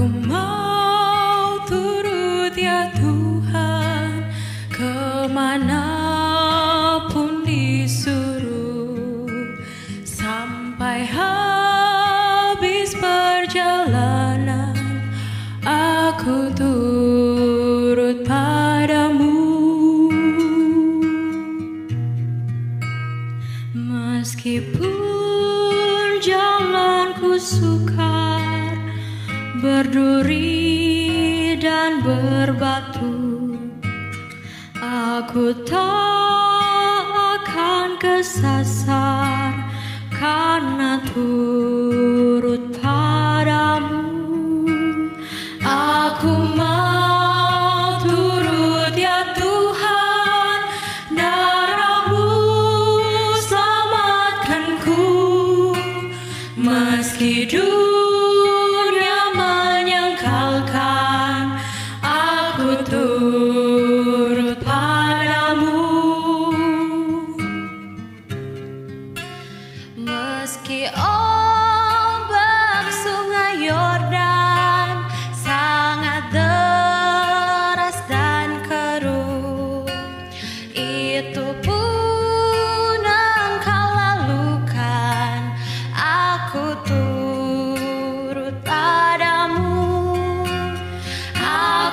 come on kesasar karena turut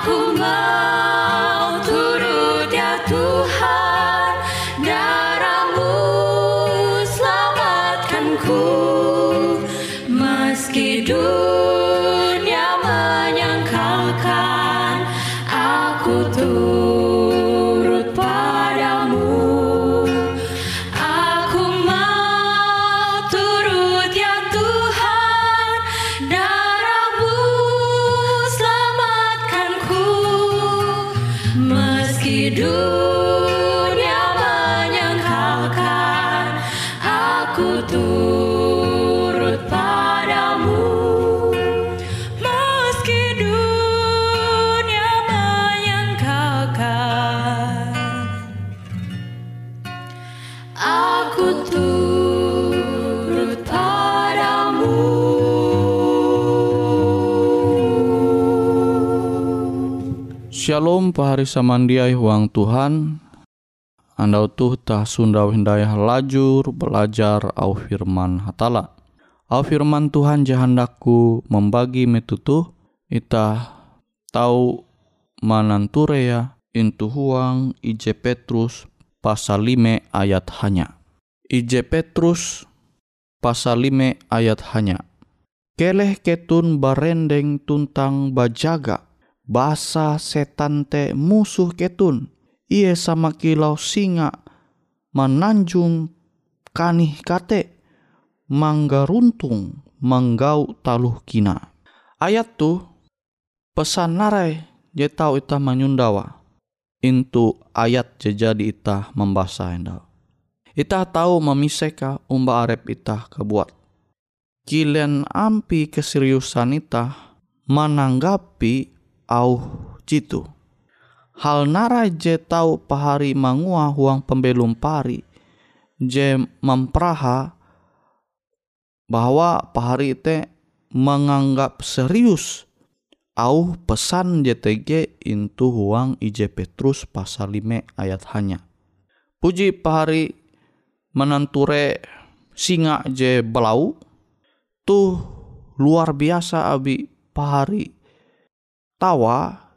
Kumar. Shalom pahari samandiai huang Tuhan. Andau tuh tah sundau hindayah lajur belajar au firman hatala. Au firman Tuhan jahandaku membagi metutuh Itah tahu mananturea intu huang IJ Petrus pasal 5 ayat hanya. IJ Petrus pasal 5 ayat hanya. Keleh ketun barendeng tuntang bajaga basa setan te musuh ketun. Ia sama kilau singa menanjung kanih kate. Mangga runtung manggau taluh kina. Ayat tu pesan narai je tau ita manyundawa. Intu ayat je jadi ita membasa endau ita tahu memiseka umba arep ita kebuat kilen ampi keseriusan ita menanggapi au jitu. Hal nara je tau pahari mangua huang pembelum pari je mempraha bahwa pahari te menganggap serius au pesan JTG intu huang IJ Petrus pasal 5 ayat hanya. Puji pahari menanture singa je belau tuh luar biasa abi pahari tawa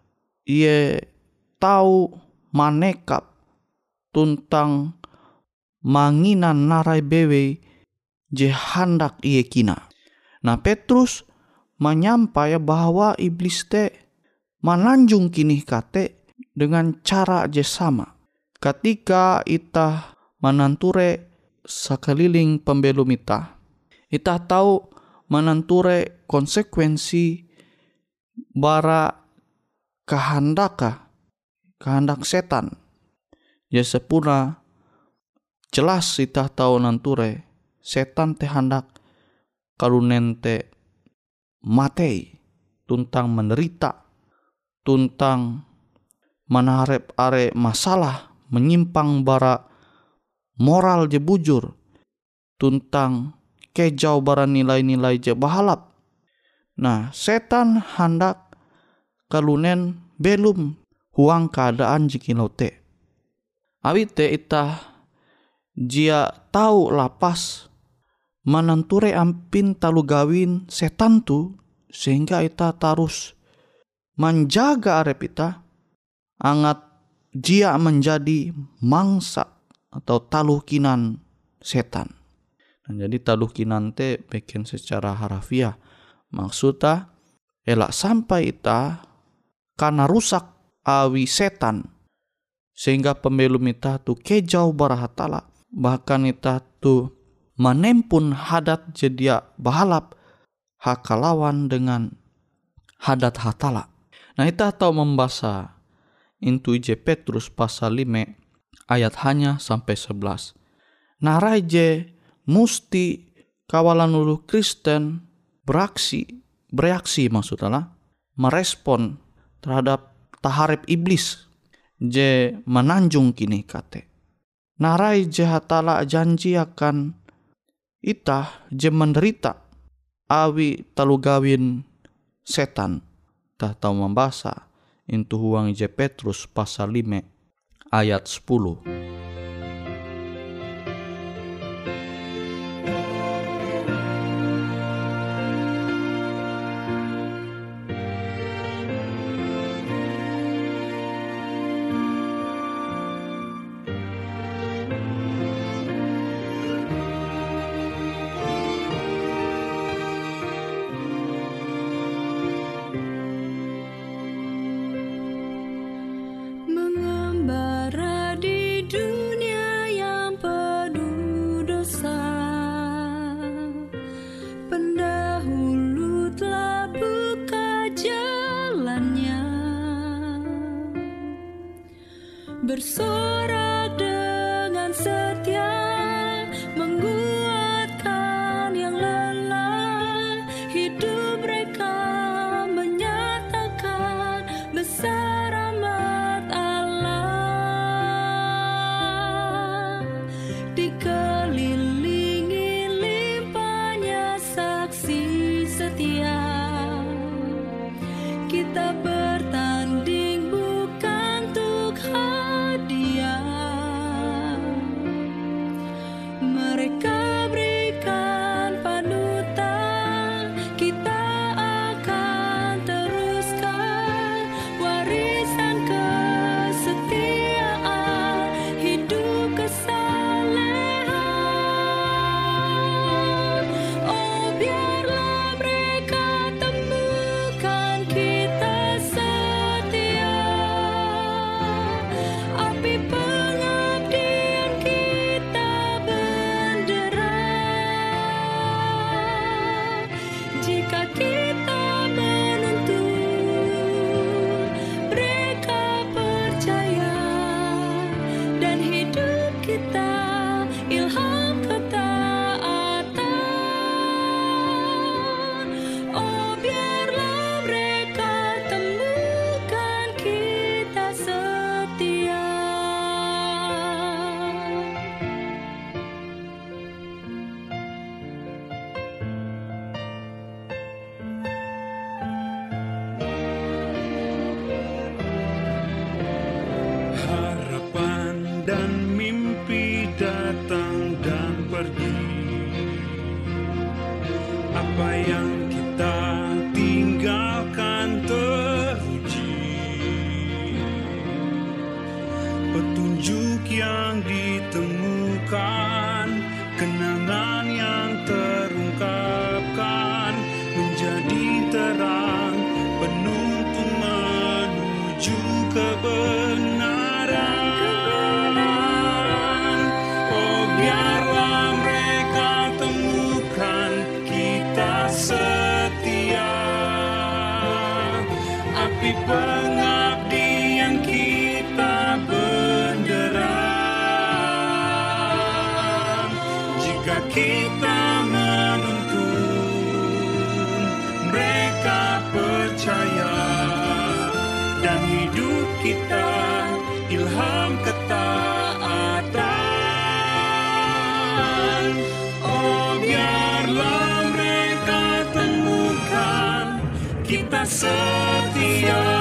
ia tahu manekap tuntang manginan narai bewe je handak iye kina. Nah Petrus menyampai bahwa iblis te menanjung kini kate dengan cara je sama. Ketika ita menanture sekeliling pembelum ita, ita tahu menanture konsekuensi bara kehendaka kehendak setan. Ya sepuna jelas ita tahu nanture setan te hendak kalunen te matei tuntang menderita tuntang menaharap are masalah menyimpang bara moral je bujur tuntang kejau bara nilai-nilai je bahalap. Nah, setan hendak kalunen belum huang keadaan jikilau te. Awit te ita jia tahu lapas menenture ampin talu gawin setan tu sehingga ita tarus menjaga arep ita angat jia menjadi mangsa atau talukinan setan. Nah, jadi talukinan te bikin secara harafiah maksudnya elak sampai ita karena rusak awi setan sehingga pembelum ita tu kejau barahatala bahkan ita tu menempun hadat jedia bahalap hakalawan dengan hadat hatala. Nah ita tahu membaca intu je Petrus pasal 5 ayat hanya sampai 11. Narai je musti kawalan ulu Kristen beraksi bereaksi maksudnya merespon terhadap taharep iblis je menanjung kini kate. Narai je hatala janji akan itah je menderita awi talu gawin setan tah tahu membaca intu huang je Petrus pasal 5 ayat 10. bersama percaya. Dan hidup kita ilham ketaatan. Oh biarlah mereka temukan kita setia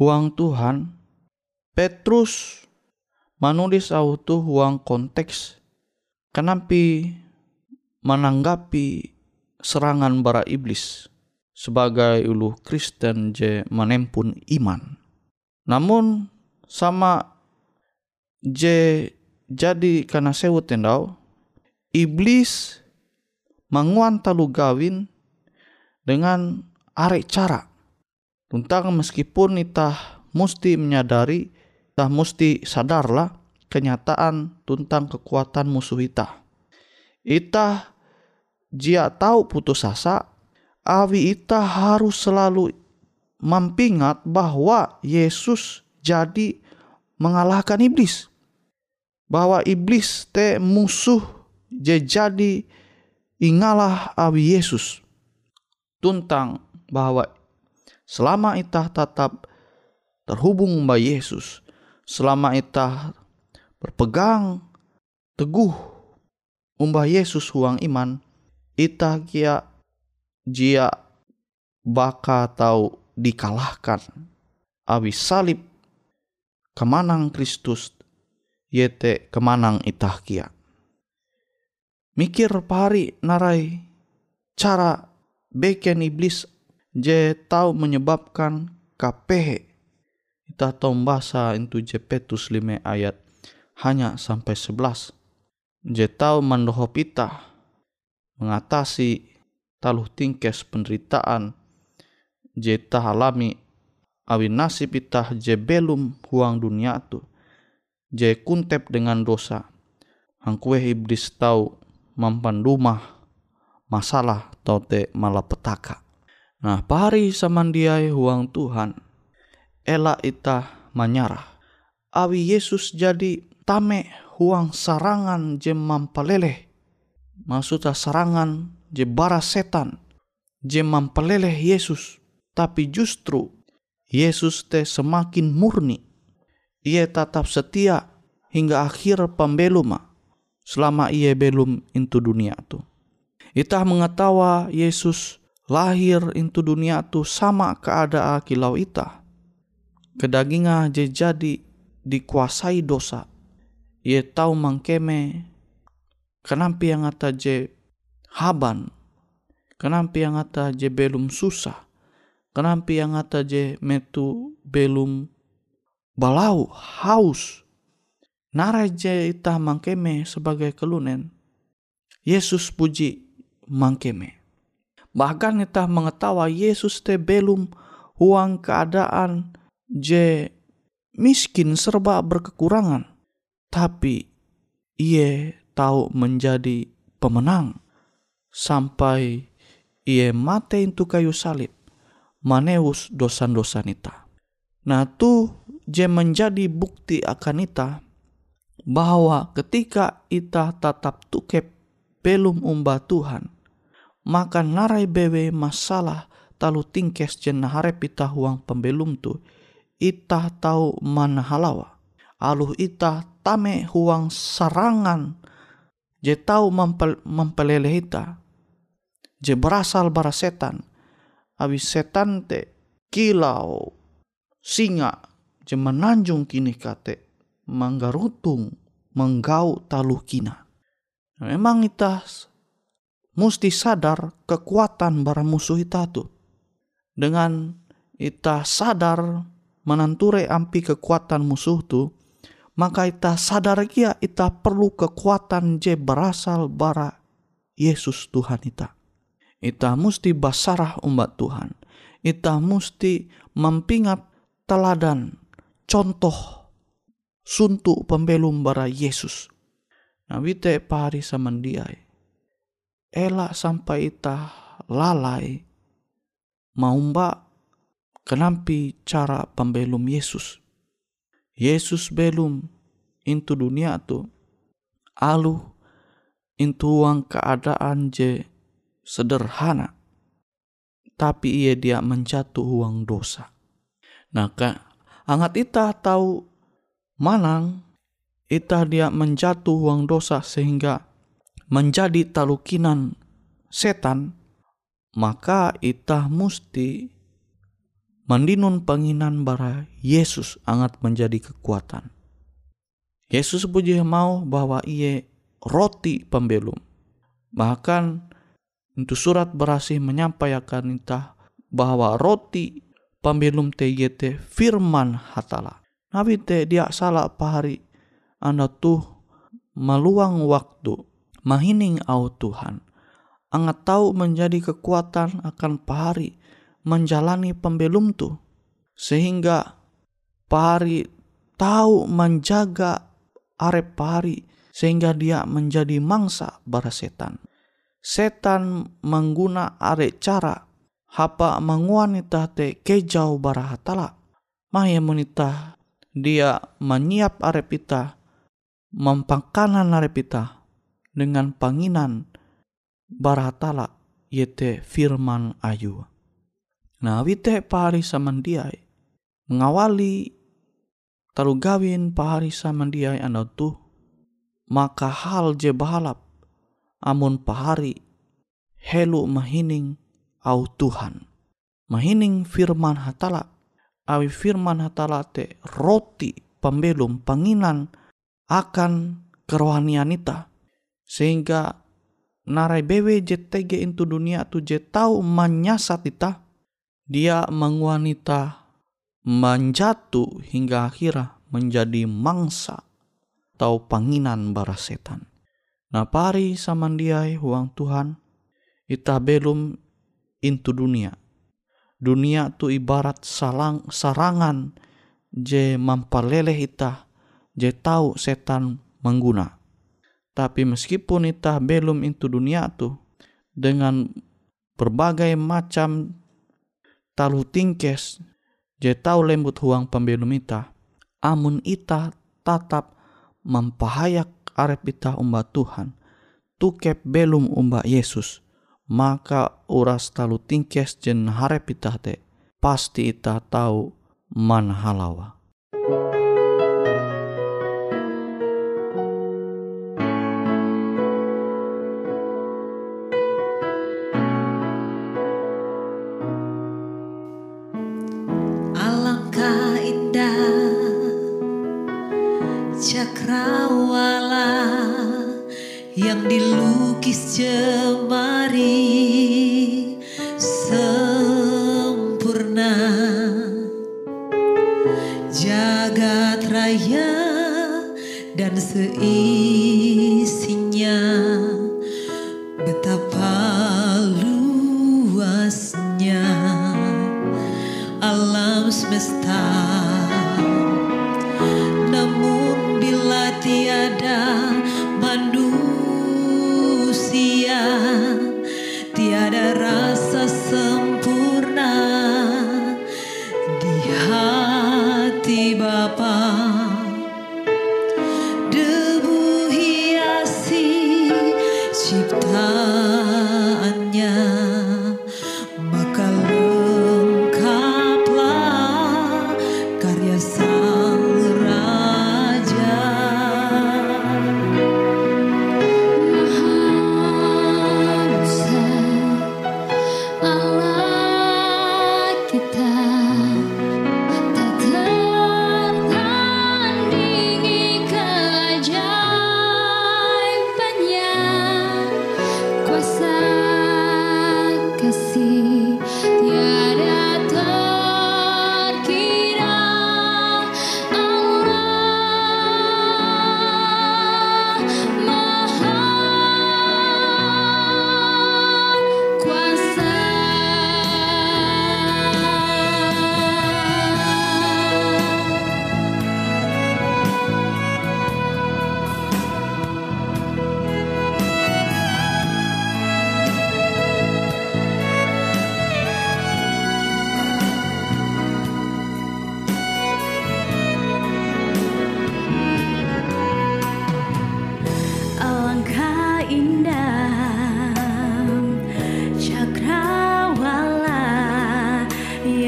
huang Tuhan Petrus menulis autu huang konteks kenampi menanggapi serangan bara iblis sebagai ulu Kristen je menempun iman. Namun sama je jadi karena sewut tendau iblis manguan talu gawin dengan arek cara. Tuntang meskipun itah mesti menyadari, itah mesti sadarlah kenyataan tentang kekuatan musuh itah. Itah jia tahu putus asa, awi itah harus selalu mampingat bahwa Yesus jadi mengalahkan iblis. Bahwa iblis te musuh je jadi ingalah awi Yesus. Tuntang bahwa selama itah tetap terhubung mbak Yesus, selama itah berpegang teguh umbah Yesus huang iman, itah kia jia baka tau dikalahkan awi salib kemanang Kristus yete kemanang itah kia. Mikir pari narai cara beken iblis je tahu menyebabkan KPH. Kita tahu bahasa itu Jepetus 5 ayat hanya sampai 11. Je tahu mandohop ita mengatasi taluh tingkes penderitaan je ta alami awi nasib ita je belum huang dunia tu je kuntep dengan dosa hangkue iblis tahu mampan rumah masalah tau te malapetaka. Nah, pari samandiai huang Tuhan, ela ita manyarah. Awi Yesus jadi tame huang sarangan je mampaleleh. Maksudnya sarangan je bara setan, je mampaleleh Yesus. Tapi justru Yesus te semakin murni. Ia tetap setia hingga akhir pembeluma selama ia belum into dunia tu. Itah mengetawa Yesus lahir into dunia tu sama keadaan kilau ita. Kedaginga je jadi dikuasai dosa. Ia tahu mangkeme kenapa yang ata je haban. Kenapa yang ata je belum susah. Kenapa yang ata je metu belum balau, haus. Narai je ita mangkeme sebagai kelunen. Yesus puji mangkeme. Bahkan kita mengetahui Yesus te belum huang keadaan je miskin serba berkekurangan. Tapi ia tahu menjadi pemenang sampai ia mati itu kayu salib. manewus dosa-dosa nita. Nah tu je menjadi bukti akan ita bahwa ketika ita tetap tukep belum umba Tuhan, maka narai bewe masalah talu tingkes jen harap ita huang pembelum tu, ita tahu mana halawa. Aluh ita tame huang sarangan je tahu mempel, mempelele ita. Je berasal bara setan. Abis setan te kilau singa je menanjung kini kate manggarutung menggau taluh kina. Memang ita mesti sadar kekuatan bara musuh ita tu. Dengan ita sadar menanture ampi kekuatan musuh tu, maka ita sadar kia ita perlu kekuatan je berasal bara Yesus Tuhan ita. Ita mesti basarah umat Tuhan. Ita mesti mempingat teladan, contoh, suntuk pembelum bara Yesus. Nah, wite pari samandiai. Elak sampai ita lalai maumba kenampi cara pembelum Yesus. Yesus belum into dunia tu alu into uang keadaan je sederhana tapi ia dia menjatuh uang dosa. Nah, ka, angat ita tahu manang ita dia menjatuh uang dosa sehingga menjadi talukinan setan, maka ita musti mandinun penginan bara Yesus angat menjadi kekuatan. Yesus puji mau bahwa ia roti pembelum. Bahkan itu surat berhasil menyampaikan kita bahwa roti pembelum TGT firman hatala. Nabi te dia salah pahari anda tuh meluang waktu mahining au Tuhan. Angat tahu menjadi kekuatan akan pahari menjalani pembelum tu sehingga pahari tahu menjaga arep pahari sehingga dia menjadi mangsa bara setan. Setan mengguna are cara hapa menguanita te kejau bara hatala. Maya munita dia menyiap arepita mempangkanan arepita dengan panginan bara hatala yete firman ayu. Nah wite pahari samandiai mengawali taru gawin pahari samandiai anda tuh maka hal je bahalap amun pahari helu mahining au Tuhan. Mahining firman hatala. Awi firman hatala te roti pembelum panginan akan kerohanian ita. Sehingga narai bewe JTG itu dunia tu je tahu menyasat ita. Dia menguanita menjatuh hingga akhirnya menjadi mangsa atau panginan bara setan. Nah pari samandiai huang Tuhan, ita belum into dunia. Dunia tu ibarat salang sarangan je mampaleleh ita, je tahu setan mengguna. Tapi meskipun ita belum into dunia tu dengan berbagai macam talu tingkes je tahu lembut huang pembelum ita, amun ita tatap mempahayak arep ita umba Tuhan, tukep belum umba Yesus, maka uras talu tingkes jen harap ita te pasti ita tahu man halawa.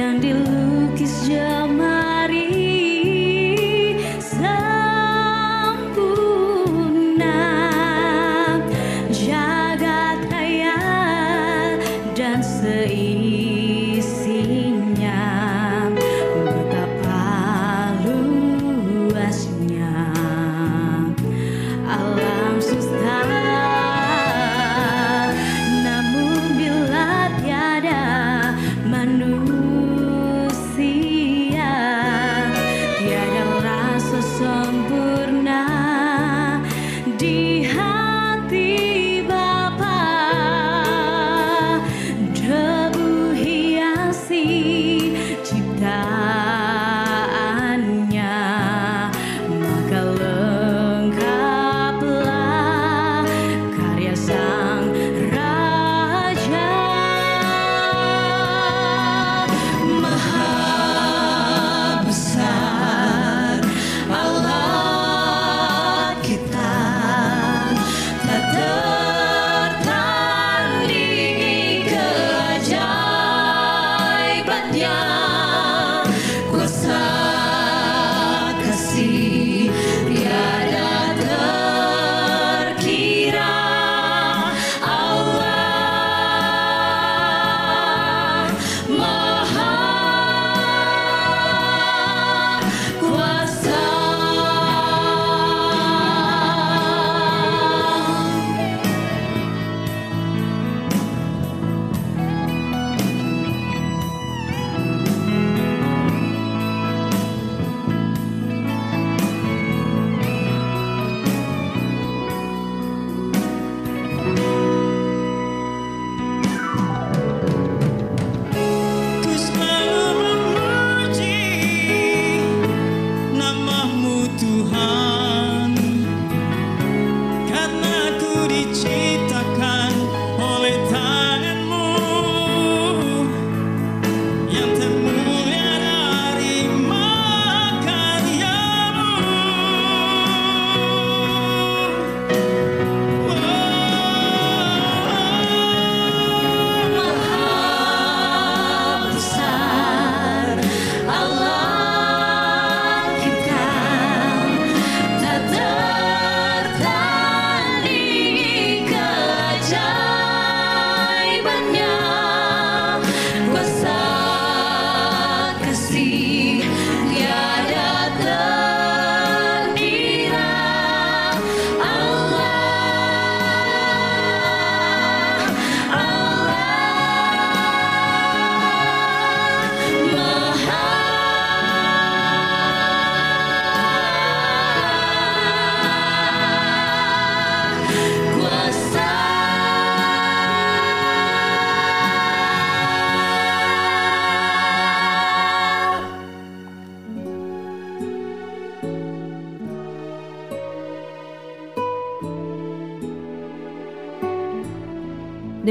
and the look is just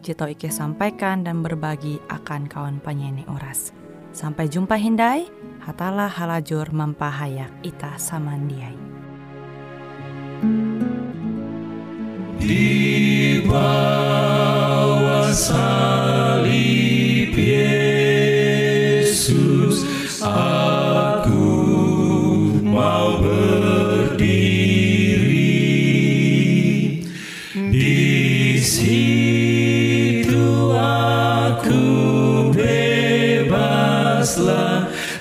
Jito Ike sampaikan dan berbagi akan kawan penyanyi Oras. Sampai jumpa Hindai, hatalah halajur mempahayak ita samandiai. Di bawah salib Yesus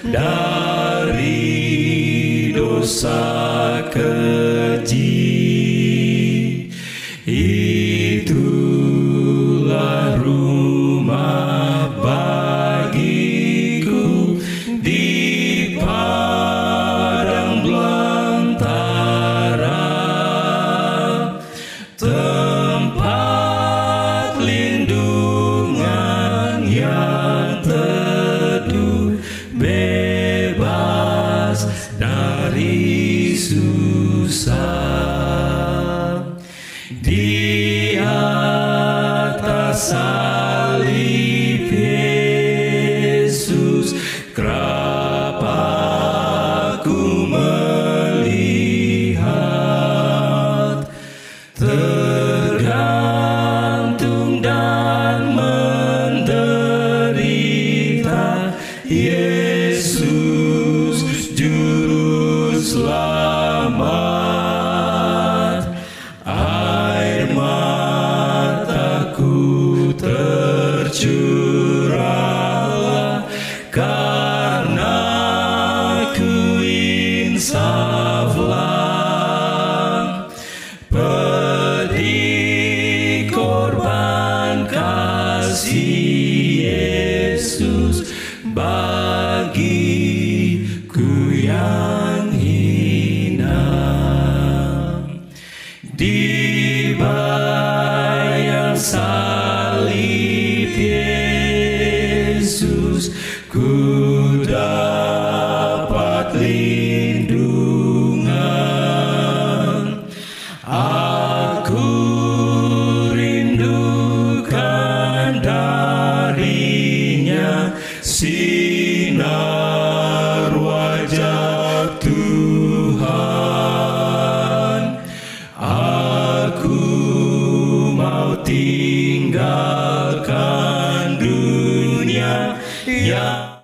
dari dosa sun.